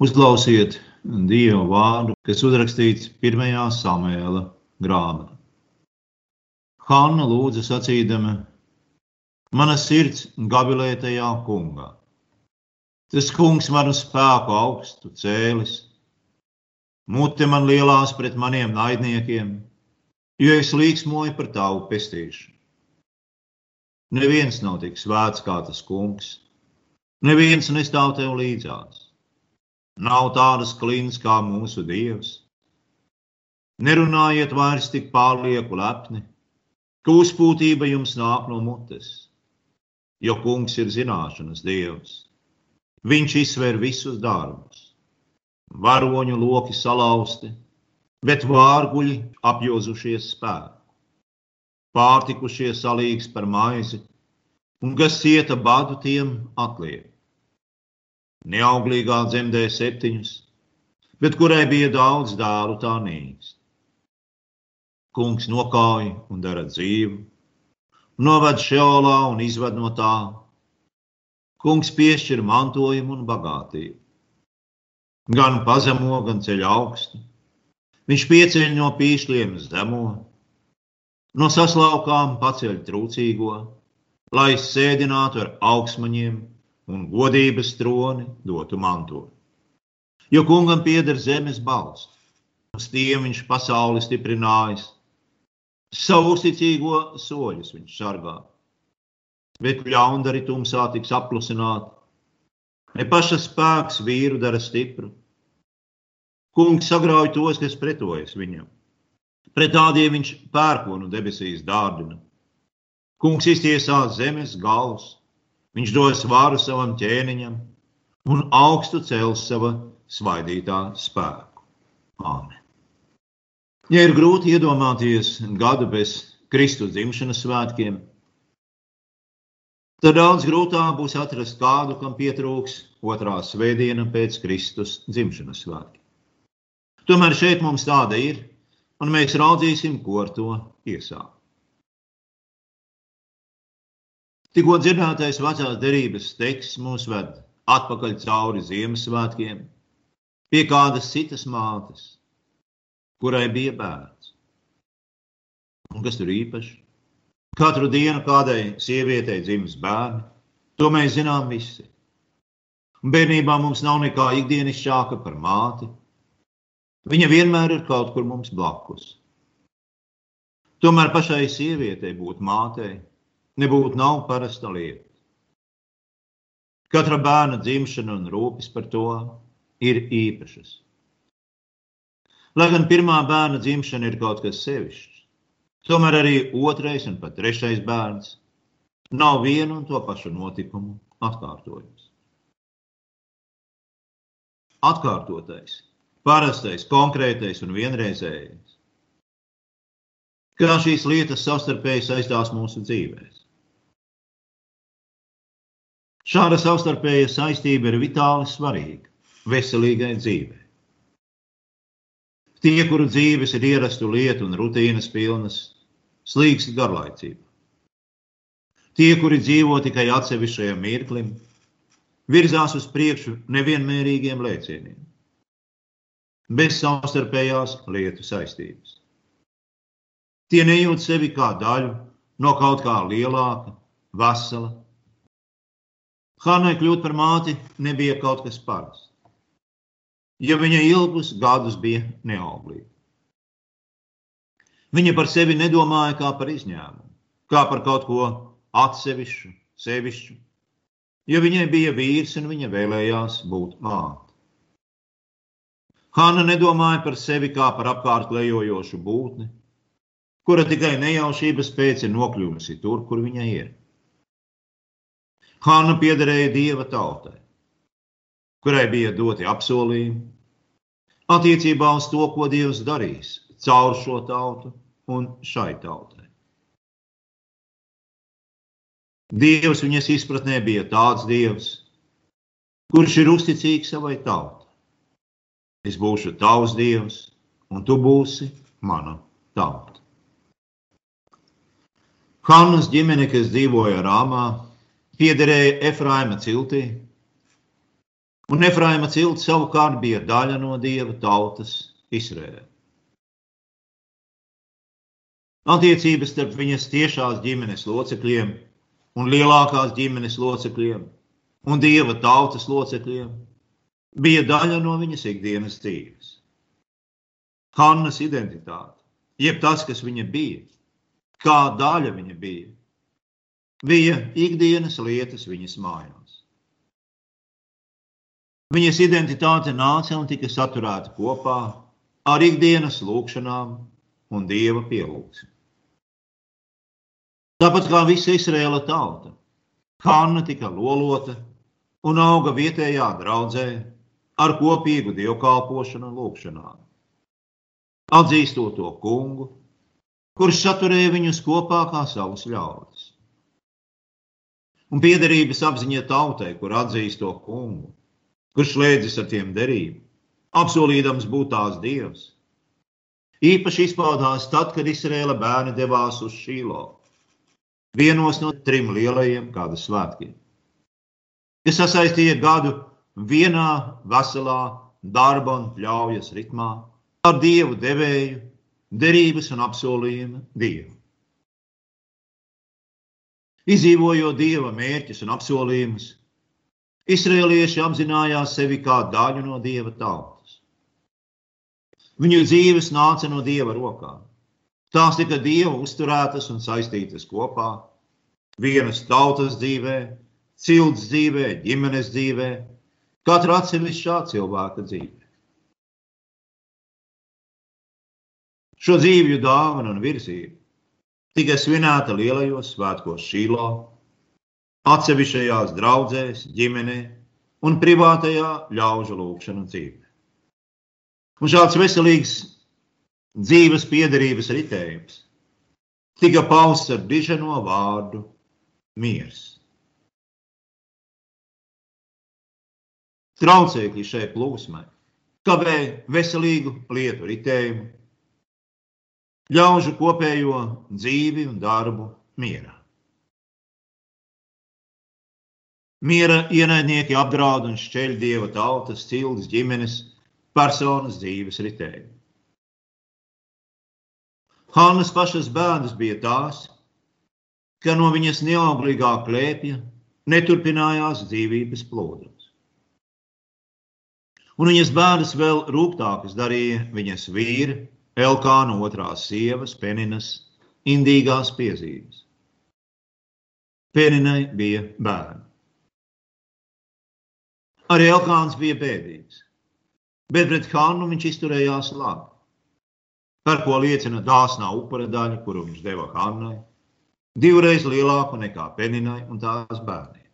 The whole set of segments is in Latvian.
Uzklausiet Dieva vārdu, kas uzrakstīts pirmajā samēla grāmatā. Hanna lūdza sacīdama, mana sirds gavilē tajā kungā. Tas kungs manu spēku augstu cēlis, mute man lielās pret maniem naidniekiem, jo es līksmoju par tavu pestīšanu. Neviens nav tik svēts kā tas kungs, neviens nestāv tev līdzās. Nav tādas klīnas kā mūsu dievs. Nerunājiet vairs tik pārlieku lepni, ka uzpūtība jums nāk no mutes, jo kungs ir zināšanas dievs. Viņš izsver visus darbus. Varoņu loki salauzti, bet vārguļi apjozušies spēku. Pārtikušie salīgs par maizi, un kas cieta badu tiem atliek. Neauglīgā dzemdē septiņus, bet kurai bija daudz dēlu, tā nīkst. Kungs nokāja un dara dzīvu, noved šeolā un izved no tā. Kungs piešķir mantojumu un bagātību. Gan pazemo, gan ceļ augstu, Viņš pieceļ no pīšļiem zemo, no saslaukām paceļ trūcīgo, lai sēdinātu ar augsmaņiem un godības troni dotu manto. Jo kungam pieder zemes balsts, uz tiem viņš pasauli stiprinājis, savu uzticīgo soļus viņš sargā. Bet ļaundari tumsā tiks apklusināti, ne paša spēks vīru dara stipru Kungs sagrauj tos, kas pretojas viņam. Pret tādiem viņš pērkonu debesīs dārdina. Kungs iztiesās zemes galvas, viņš dos vāru savam ķēniņam un augstu cels sava svaidītā spēku. Āmen. Ja ir grūti iedomāties gadu bez Kristus dzimšanas svētkiem, tad daudz grūtāk būs atrast kādu, kam pietrūks otrā svētdiena pēc Kristus dzimšanas svētkiem. Tomēr šeit mums tāda ir, un mēs raudzīsim, ko ar to iesākt. Tikko dzirdētais vecās derības teksts mūs ved atpakaļ cauri Ziemassvētkiem pie kādas citas mātes, kurai bija bērns. Un kas tur īpaši? Katru dienu kādai sievietei dzimis bērni, to mēs zinām visi. Un bērnībā mums nav nekā ikdienišķāka par māti, Viņa vienmēr ir kaut kur mums blakus. Tomēr pašai sievietei būt mātei nebūtu nav parasta lieta. Katra bērna dzimšana un rūpes par to ir īpašas. Lai gan pirmā bērna dzimšana ir kaut kas sevišķs, tomēr arī otrais un pat trešais bērns nav vienu un to pašu notikumu atkārtojums. Atkārtotais parastais, konkrētais un vienreizējais. Kā šīs lietas savstarpēji saistās mūsu dzīvēm. Šāda savstarpēja saistība ir vitāli svarīga veselīgai dzīvei. Tie, kuru dzīves ir ierastu lietu un rutīnas pilnas, slīgst garlaicībā. Tie, kuri dzīvo tikai atsevišķajam mirklim, virzās uz priekšu nevienmērīgiem lēcieniem bez savstarpējās lietu saistības. Tie nejūt sevi kā daļu no kaut kā lielāka, vesela. Hanai kļūt par māti nebija kaut kas parasts. Ja viņa ilgus gadus bija neauglīga. Viņa par sevi nedomāja kā par izņēmumu, kā par kaut ko atsevišķu, sevišķu, jo viņai bija vīrs un viņa vēlējās būt māte. Hanna nedomāja par sevi kā par apkārt lejojošu būtni, kura tikai nejaušības pēc ir nokļuvusi tur, kur viņa ir. Hanna piederēja dieva tautai, kurai bija doti apsolījumi attiecībā uz to, ko Dievs darīs caur šo tautu un šai tautai. Dievs viņas izpratnē bija tāds dievs, kurš ir uzticīgs savai tautai. Es būšu tavs dievs, un tu būsi mana tauta. Hannas ģimene, kas dzīvoja Rāmā, piederēja Efraima ciltī, Un Efraima cilts savukārt bija daļa no dieva tautas Izrēla. Attiecības starp viņas tiešās ģimenes locekļiem un lielākās ģimenes locekļiem un dieva tautas locekļiem bija daļa no viņas ikdienas dzīves. Hannas identitāte, jeb tas, kas viņa bija, kā daļa viņa bija, bija ikdienas lietas viņas mājās. Viņas identitāte nāca un tika saturēta kopā ar ikdienas lūgšanām un dieva pielūgsmu. Tāpat kā visa Izraēla tauta, Hanna tika lolota un auga vietējā draudzē ar kopīgu dievkalpošanu un lūgšanām. Atzīstot to kungu, kurš saturēja viņus kopā kā savus ļaudis un piederības apziņa tautai, kur atzīst to kungu, kurš slēdzas ar tiem derību, apsolīdams būt tās dievs. Īpaši izpaudās tad, kad Izraēla bērni devās uz Šīlo, vienos no trim lielajiem gada svētkiem, kas sasaistīja gadu vienā veselā darba un ļaujas ritmā ar dievu devēju, derības un apsolījuma dievu. Izdzīvojot dieva mērķus un apsolījumus, Izraelieši apzinājās sevi kā daļu no dieva tautas. Viņu dzīves nāca no dieva rokām. Tās tika dieva uzturētas un saistītas kopā, vienas tautas dzīvē, cilts dzīvē, ģimenes dzīvē, katra atsevišķā cilvēka dzīvē. Šo dzīvju dāvanu un virzību tika svinēta lielajos svētkos Šīlā, atsevišķajās draudzēs, ģimenē un privātajā ļaužu lūgšanu dzīvē. Un šāds veselīgs dzīves piederības ritējums tika pausts ar diženo vārdu miers. Traucēkļi šai plūsmai kavē veselīgu lietu ritējumu ļaužu kopējo dzīvi un darbu mierā. Miera ienaidnieki apdraud un šķeļ dieva tautas, cildes, ģimenes, personas dzīves ritēju. Hannas pašas bēdas bija tās, ka no viņas neauglīgā klēpja neturpinājās dzīvības plūdums. Un viņas bēdas vēl rūgtākas darīja viņas vīri, Elkāna otrās sievas, Peninas, indīgās piezīmes. Peninai bija bērni. Arī Elkāns bija bēdīgs, bet pret Hannu viņš izturējās labi. Par ko liecina dāsnā upura daļa, kuru viņš deva Hannai, divreiz lielāku nekā Peninai un tās bērniem.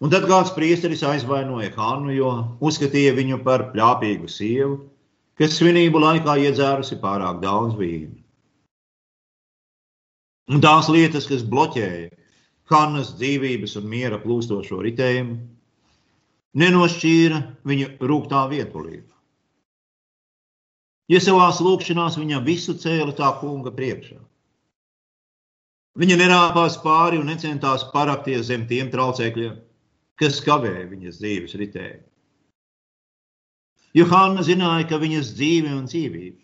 Un tad kāds priesteris aizvainoja Hannu, jo uzskatīja viņu par pļāpīgu sievu, kas svinību laikā iedzērusi pārāk daudz vīna. Un tās lietas, kas bloķēja Hannas dzīvības un miera plūstošo ritējumu, nenošķīra viņa rūgtā vietulību. Ja savās lūkšanās viņa visu cēla tā kunga priekšā, viņa nerāpās pāri un necentās parakties zem tiem traucēkļiem, kas kavēja viņas dzīves ritējumu. Johāna zināja, ka viņas dzīve un dzīvība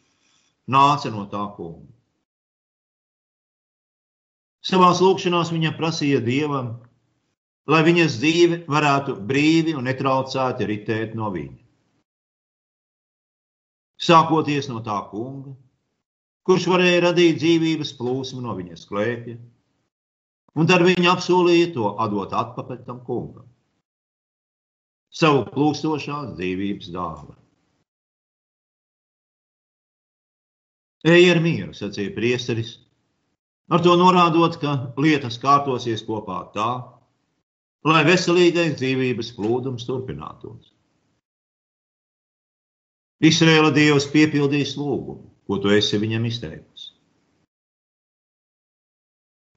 nāca no tā kunga. Savā lūkšanā viņa prasīja dievam, lai viņas dzīve varētu brīvi un netraucēti ritēt no viņa. Sākoties no tā kunga, kurš varēja radīt dzīvības plūsmu no viņas klēpja, un tad viņa apsolīja to atdot atpakaļ tam kungam savu plūstošās dzīvības dāvanu. Ej ar mieru, sacīja priesteris, ar to norādot, ka lietas kārtosies kopā tā, lai veselīgais dzīvības plūdums turpinātos. Izraēla Dievs piepildīs lūgumu, ko tu esi viņam izteikusi.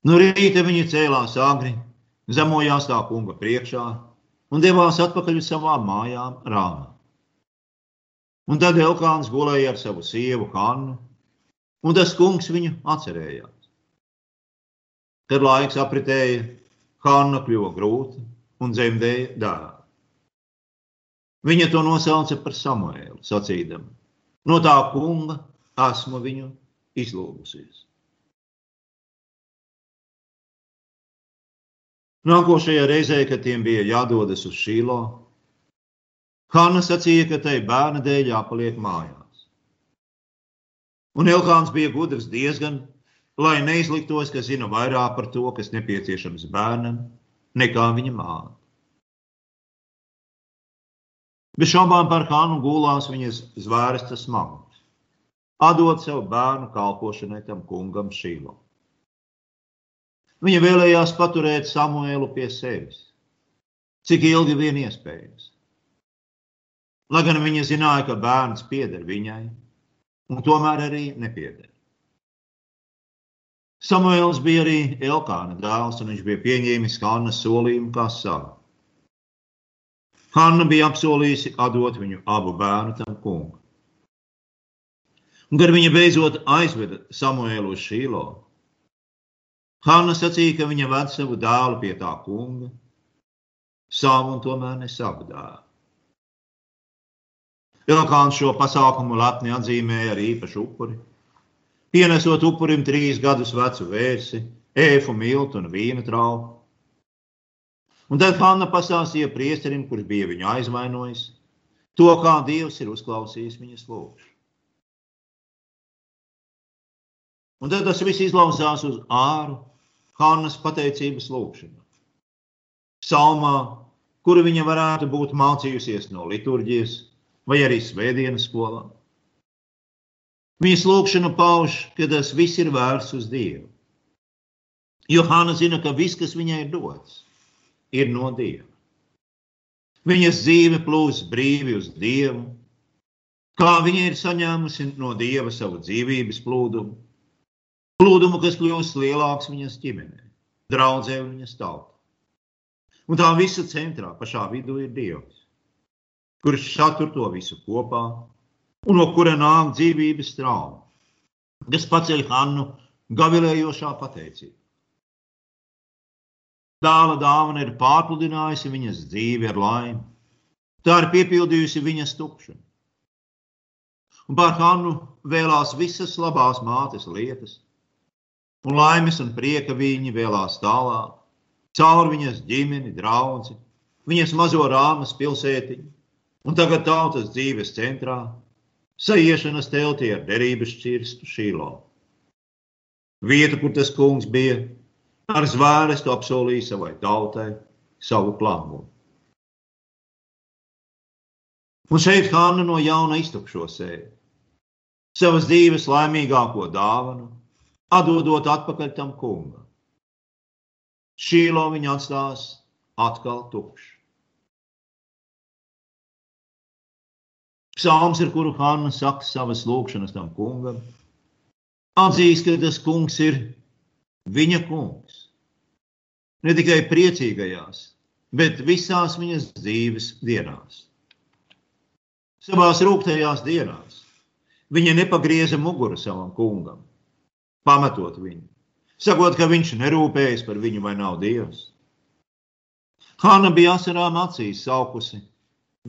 No rīta viņi cēlās agri, zemojās tā kunga priekšā un devās atpakaļ uz savām mājām Rāmā. Un tad Elkāns gulēja ar savu sievu Hannu, un tas kungs viņu atcerējās. Kad laiks apritēja, Hanna kļuva grūta un dzemdēja dēlu. Viņa to nosauca par Samuēlu, sacīdama: No tā kunga esmu viņu izlūgusies. Nākošajā reizē, kad tiem bija jādodas uz Šīlo, Hanna sacīja, ka tai bērna dēļ jāpaliek mājās. Un Elkāns bija gudrs diezgan, lai neizliktos, ka zina vairāk par to, kas nepieciešams bērnam, nekā viņa māte. Bez šaubām par Hānu gulās viņas zvērestas smagums, atdot savu bērnu kalpošanai tam kungam Šīlo. Viņa vēlējās paturēt Samuēlu pie sevis, cik ilgi vien iespējams. Lai gan viņa zināja, ka bērns pieder viņai, un tomēr arī nepieder. Samuēls bija arī Elkāna dēls, un viņš bija pieņēmis Hānas solījumu kā savu. Hanna bija apsolījusi atdot viņu abu bērnu tam kungam. Un, kad viņa beidzot aizveda Samuēlu uz Šīlo, Hanna sacīja, ka viņa ved savu dēlu pie tā kunga, savu un tomēr ne savu dēlu. Elkāns šo pasākumu lepni atzīmēja ar īpašu upuri, pienesot upurim trīs gadus vecu vērsi, ēfu miltu un vīna trauku. Un tad Hanna pastāstīja priesterim, kurš bija viņu aizvainojis, to, kā Dievs ir uzklausījis viņas lūgšanu. Un tad tas viss izlausās uz āru Hannas pateicības lūgšanu. Psalmā, kuru viņa varētu būt mācījusies no liturģijas vai arī svētdienas skolā. Viņas lūgšana pauž, ka tas viss ir vērsts uz Dievu. Jo Hanna zina, ka viss, kas viņai ir dots, ir no Dieva. Viņas dzīve plūs brīvi uz Dievu, kā viņa ir saņēmusi no Dieva savu dzīvības plūdumu, plūdumu, kas kļūst lielāks viņas ģimenē, draudzē un viņas tautā. Un tā visa centrā, pašā vidū ir Dievs, kurš satur to visu kopā un no kura nāk dzīvības trauma, kas paceļ Hannu gavilējošā pateicība. Dāla dāvana ir pārpludinājusi viņas dzīvi ar laimi. Tā ir piepildījusi viņas tukšumu. Un pār Hannu vēlās visas labās mātes lietas, un laimes un prieka viņi vēlās tālāk, caur viņas ģimeni, draugu, viņas mazo rāmas pilsētiņu, un tagad tautas dzīves centrā saiešanas teltī ar derības čirstu šīlo. Vieta, kur tas kungs bija, Ar zvērstu apsolīja savai tautai savu plānu. Un šeit Hanna no jauna iztukšo sevi, savas dzīves laimīgāko dāvanu, atdodot atpakaļ tam kungam. Šīlo viņa atstās atkal tukšu. Psalms, ar kuru Hanna saka savas lūgšanas tam kungam, atzīst, ka tas kungs ir viņa kungs. Ne tikai priecīgajās, bet visās viņas dzīves dienās. Savās rūktajās dienās viņa nepagrieza muguru savam kungam, pametot viņu, sakot, ka viņš nerūpējas par viņu vai nav dievs. Hanna bija asarām acīs saukusi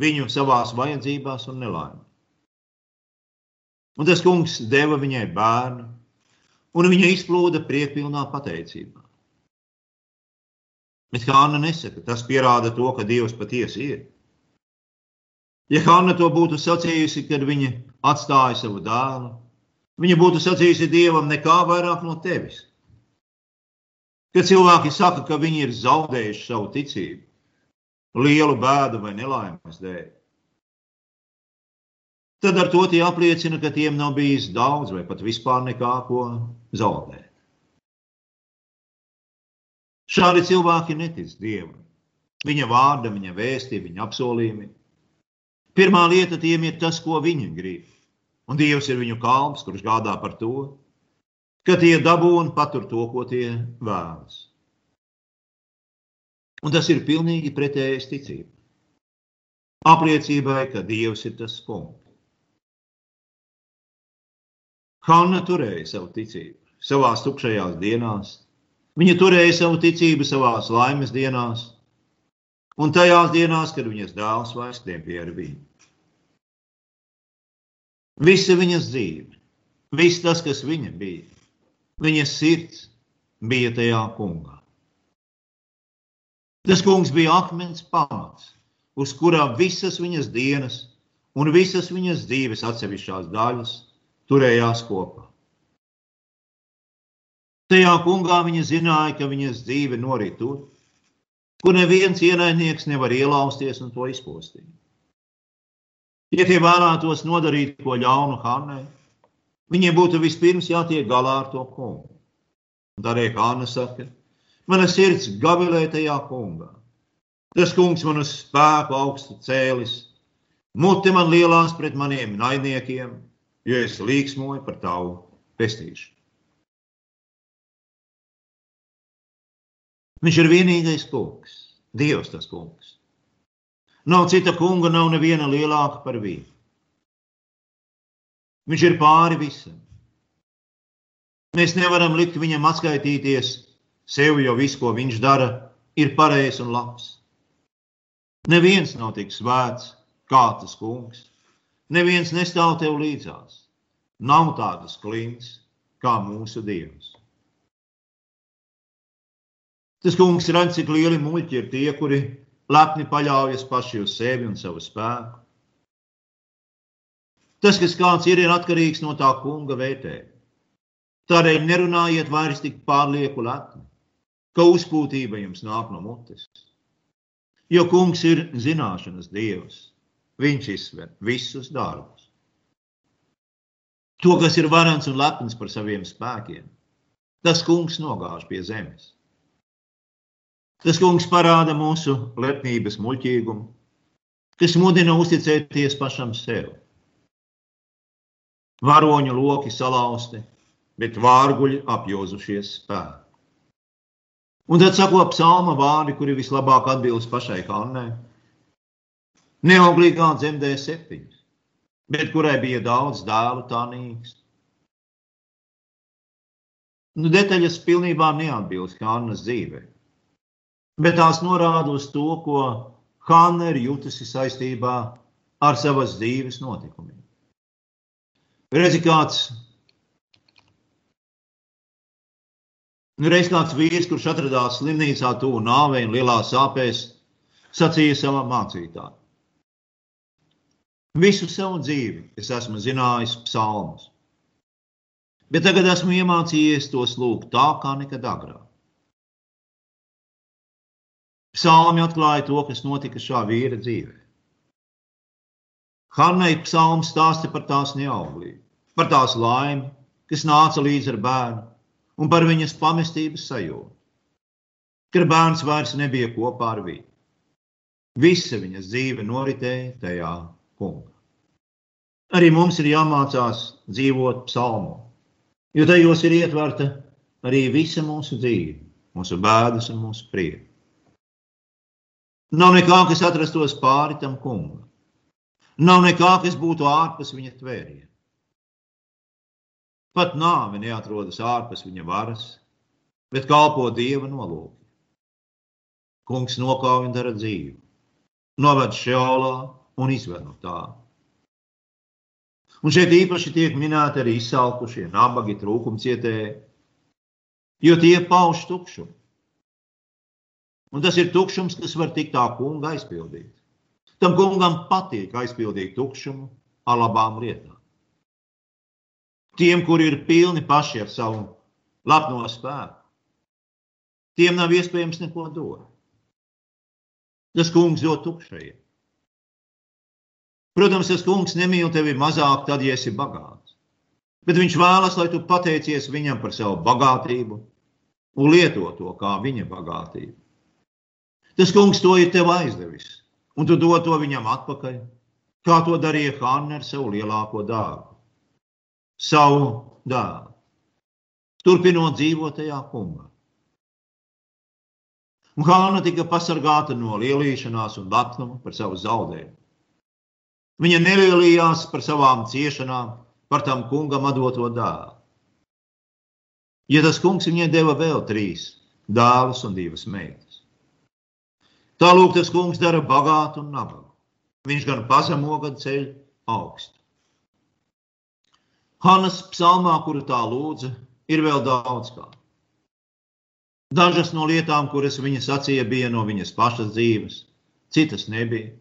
viņu savās vajadzībās un nelaimē. Un tas kungs deva viņai bērnu, un viņa izplūda priekpilnā pateicībā. Bet Hāna nesaka, tas pierāda to, ka Dievs patiesi ir. Ja Hanna to būtu sacījusi, kad viņa atstāja savu dēlu, viņa būtu sacījusi Dievam nekā vairāk no tevis. Kad cilvēki saka, ka viņi ir zaudējuši savu ticību, lielu bēdu vai nelaimes dēļ, tad ar to tie apliecina, ka tiem nav bijis daudz vai pat vispār nekā ko zaudēt. Šādi cilvēki netic Dievam, viņa vārda, viņa vēsti, viņa apsolījumi. Pirmā lieta tiem ir tas, ko viņi grib. Un Dievs ir viņu kalps, kurš gādā par to, ka tie dabū un patur to, ko tie vēlas. Un tas ir pilnīgi pretējais ticībai. Apliecībai, ka Dievs ir tas kungs. Hanna turēja savu ticību savā tukšajās dienās. Viņa turēja savu ticību savā laimes dienās. un tajās dienās, kad viņas dēls vairs nebija ar viņu. Visa viņas dzīve, viss tas, kas viņa bija, viņas sirds bija tajā kungā. Tas kungs bija akmens pamats, uz kurā visas viņas dienas un visas viņas dzīves atsevišķās daļas turējās kopā. Tajā kungā viņa zināja, ka viņas dzīve norit tur, kur neviens ienaidnieks nevar ielausties un to izpostīt. Ja tie vēlētos nodarīt ko ļaunu Hannai, viņiem būtu vispirms jātiek galā ar to kungu. Arī Hanna saka, mana sirds gavilē tajā kungā. Tas kungs man uz spēku augstu cēlis, muti man lielās pret maniem naidniekiem, jo es līksmoju par tavu pestīšanu. Viņš ir vienīgais kungs, Dievs tas kungs. Nav cita kunga, nav neviena lielāka par viņu. Viņš ir pāri visam. Mēs nevaram likt viņam atskaitīties sev, jo viss, ko viņš dara, ir pareizs un labs. Neviens nav tik svēts kā tas kungs. Neviens nestāv tev līdzās. Nav tādas klints kā mūsu dievs. Tas kungs redz, cik lieli muļķi ir tie, kuri lepni paļaujas paši uz sevi un savu spēku. Tas, kas kāds ir, ir atkarīgs no tā kunga vērtējuma. Tādēļ nerunājiet vairs tik pārlieku lepni, ka uzpūtība jums nāk no mutes. Jo kungs ir zināšanas dievs. Viņš izsver visus darbus. To, kas ir varants un lepns par saviem spēkiem, tas kungs nogāž pie zemes. Tas kungs parāda mūsu lepnības muļķīgumu, kas mudina uzticēties pašam sev. Varoņu loki salauzti, bet vārguļi apjozušies spēku. Un tad sako psalma vārdi, kuri vislabāk atbilst pašai Hannai. Neauglīgā dzemdē septiņas, bet kurai bija daudz dēlu, tā nīkst. Nu, detaļas pilnībā neatbilst Hannas dzīvei bet tās norāda uz to, ko Hanna ir jutusi saistībā ar savas dzīves notikumiem. Redzi, kāds, nu, reiz kāds vīrs, kurš atradās slimnīcā, tuvu nāvei un lielā sāpēs, sacīja savam mācītājam: Visu savu dzīvi es esmu zinājis psalmus, bet tagad esmu iemācījies tos lūgt tā kā nekad agrāk. Psalmi atklāja to, kas notika šā vīra dzīvē. Hannai psalms stāsta par tās neauglību, par tās laimi, kas nāca līdz ar bērnu, un par viņas pamestības sajūtu, ka bērns vairs nebija kopā ar viņu. Visa viņas dzīve noritēja tajā kungā. Arī mums ir jāmācās dzīvot psalmu, jo tajos ir ietverta arī visa mūsu dzīve, mūsu bēdas un mūsu prieka. Nav nekā, kas atrastos pāri tam kungam. Nav nekā, kas būtu ārpus viņa tvēriena. Pat nāve neatrodas ārpus viņa varas, bet kalpo dieva nolūki. Kungs nokauj un dara dzīvi, noved šeolā un izved no tā. Un šeit īpaši tiek minēti arī izsalkušie, nabagi, trūkumcietēji, jo tie pauž tukšumu. Un tas ir tukšums, kas var tikt tā kunga aizpildīt. Tam kungam patīk aizpildīt tukšumu ar labām lietām. Tiem, kuri ir pilni paši ar savu lapno spēku, tiem nav iespējams neko dot. Tas kungs dod tukšajiem. Protams, tas kungs nemīl tevi mazāk, tad, ja esi bagāts. Bet viņš vēlas, lai tu pateicies viņam par savu bagātību un lieto to kā viņa bagātību. Tas kungs to ir tev aizdevis, un tu dod to viņam atpakaļ, kā to darīja Hanna ar savu lielāko dāvanu. Savu dāvanu. Turpinot dzīvot tajā kungā. Un Hanna tika pasargāta no lielīšanās un lepnuma par savu zaudējumu. Viņa nelielījās par savām ciešanām, par tam kungam doto dāvanu. Ja tas kungs viņai deva vēl trīs dēlus un divas meitas. Tālūk tas kungs dara bagātu un nabagu. Viņš gan pazemo, gan ceļ augstu. Hanas psalmā, kuru tā lūdza, ir vēl daudz kā. Dažas no lietām, kuras viņa sacīja, bija no viņas pašas dzīves, citas nebija.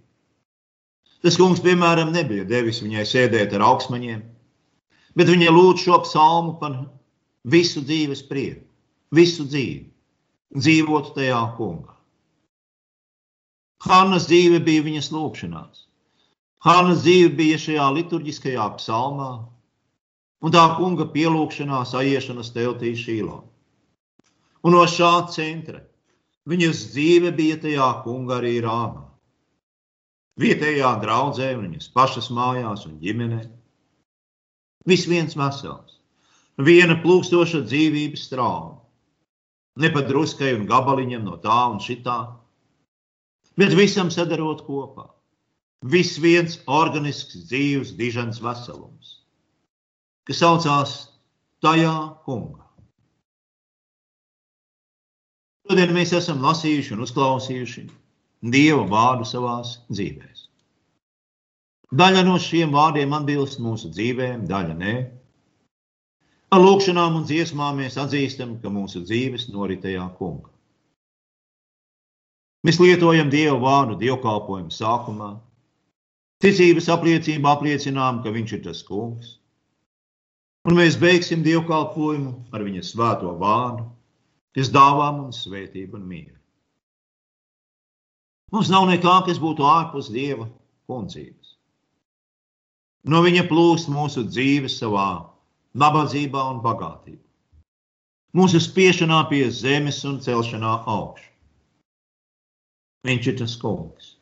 Tas kungs, piemēram, nebija devis viņai sēdēt ar augsmaņiem, bet viņa lūdz šo psalmu par visu dzīves prieku, visu dzīvi, dzīvot tajā kungā. Hannas dzīve bija viņas lūkšanās. Hannas dzīve bija šajā liturģiskajā psalmā, un tā kunga pielūgšanās aiešanas teltī šīlā. Un no šā centra viņas dzīve bija tajā kunga arī rāmā vietējā draudzē, viņas pašas mājās un ģimenē. Viss viens vesels, viena plūkstoša dzīvības trauma. Ne pat druskai un gabaliņam no tā un šitā, bet visam sadarot kopā. Viss viens organisks, dzīves, dižans veselums, kas saucās tajā kungā. Šodien mēs esam lasījuši un uzklausījuši Dieva vārdu savās dzīvēs. Daļa no šiem vārdiem atbilst mūsu dzīvēm, daļa nē. Ar lūkšanām un dziesmām mēs atzīstam, ka mūsu dzīves noritējā kunga. Mēs lietojam Dieva vārdu dievkalpojumu sākumā. Ticības apliecībā apliecinām, ka Viņš ir tas kungs. Un mēs beigsim dievkalpojumu ar viņa svēto vārdu, kas dāvā mums svētību un mieru. Mums nav nekā, kas būtu ārpus Dieva kundzības. No viņa plūst mūsu dzīve savā nabadzībā un bagātībā. Mūsu spiešanā pie zemes un celšanā augšā. Viņš ir tas kungs.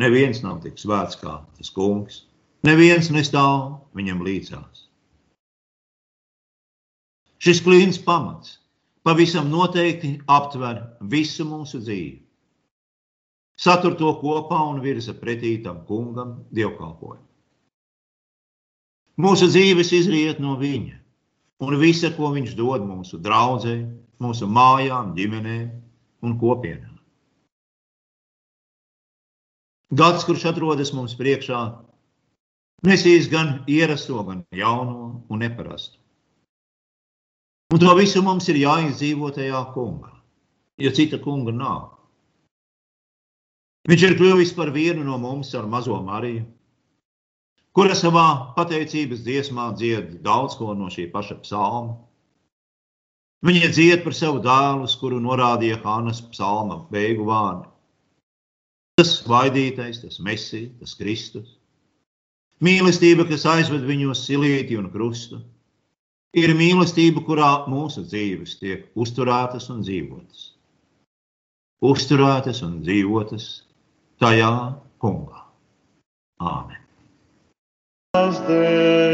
Neviens nav tik svēts kā tas kungs. Neviens nestāv viņam līdzās. Šis klīns pamats pavisam noteikti aptver visu mūsu dzīvi satur to kopā un virza pretī tam kungam dievkalpojumu. Mūsu dzīves izriet no viņa, un visa, ko viņš dod mūsu draudzē, mūsu mājām, ģimenēm un kopienām. Gads, kurš atrodas mums priekšā, nesīs gan ierasto, gan jauno un neparastu. Un to visu mums ir jāizdzīvo tajā kungā, jo cita kunga nav. Viņš ir kļuvis par vienu no mums ar mazo Mariju, kura savā pateicības dziesmā dzied daudz ko no šī paša psalma. Viņa dzied par savu dēlu, kuru norādīja Hānas psalma beigu vārdu tas svaidītais, tas mesija, tas Kristus. Mīlestība, kas aizved viņos silīti un krustu, ir mīlestība, kurā mūsu dzīves tiek uzturētas un dzīvotas. Uzturētas un dzīvotas tajā kungā. Āmen! Thursday.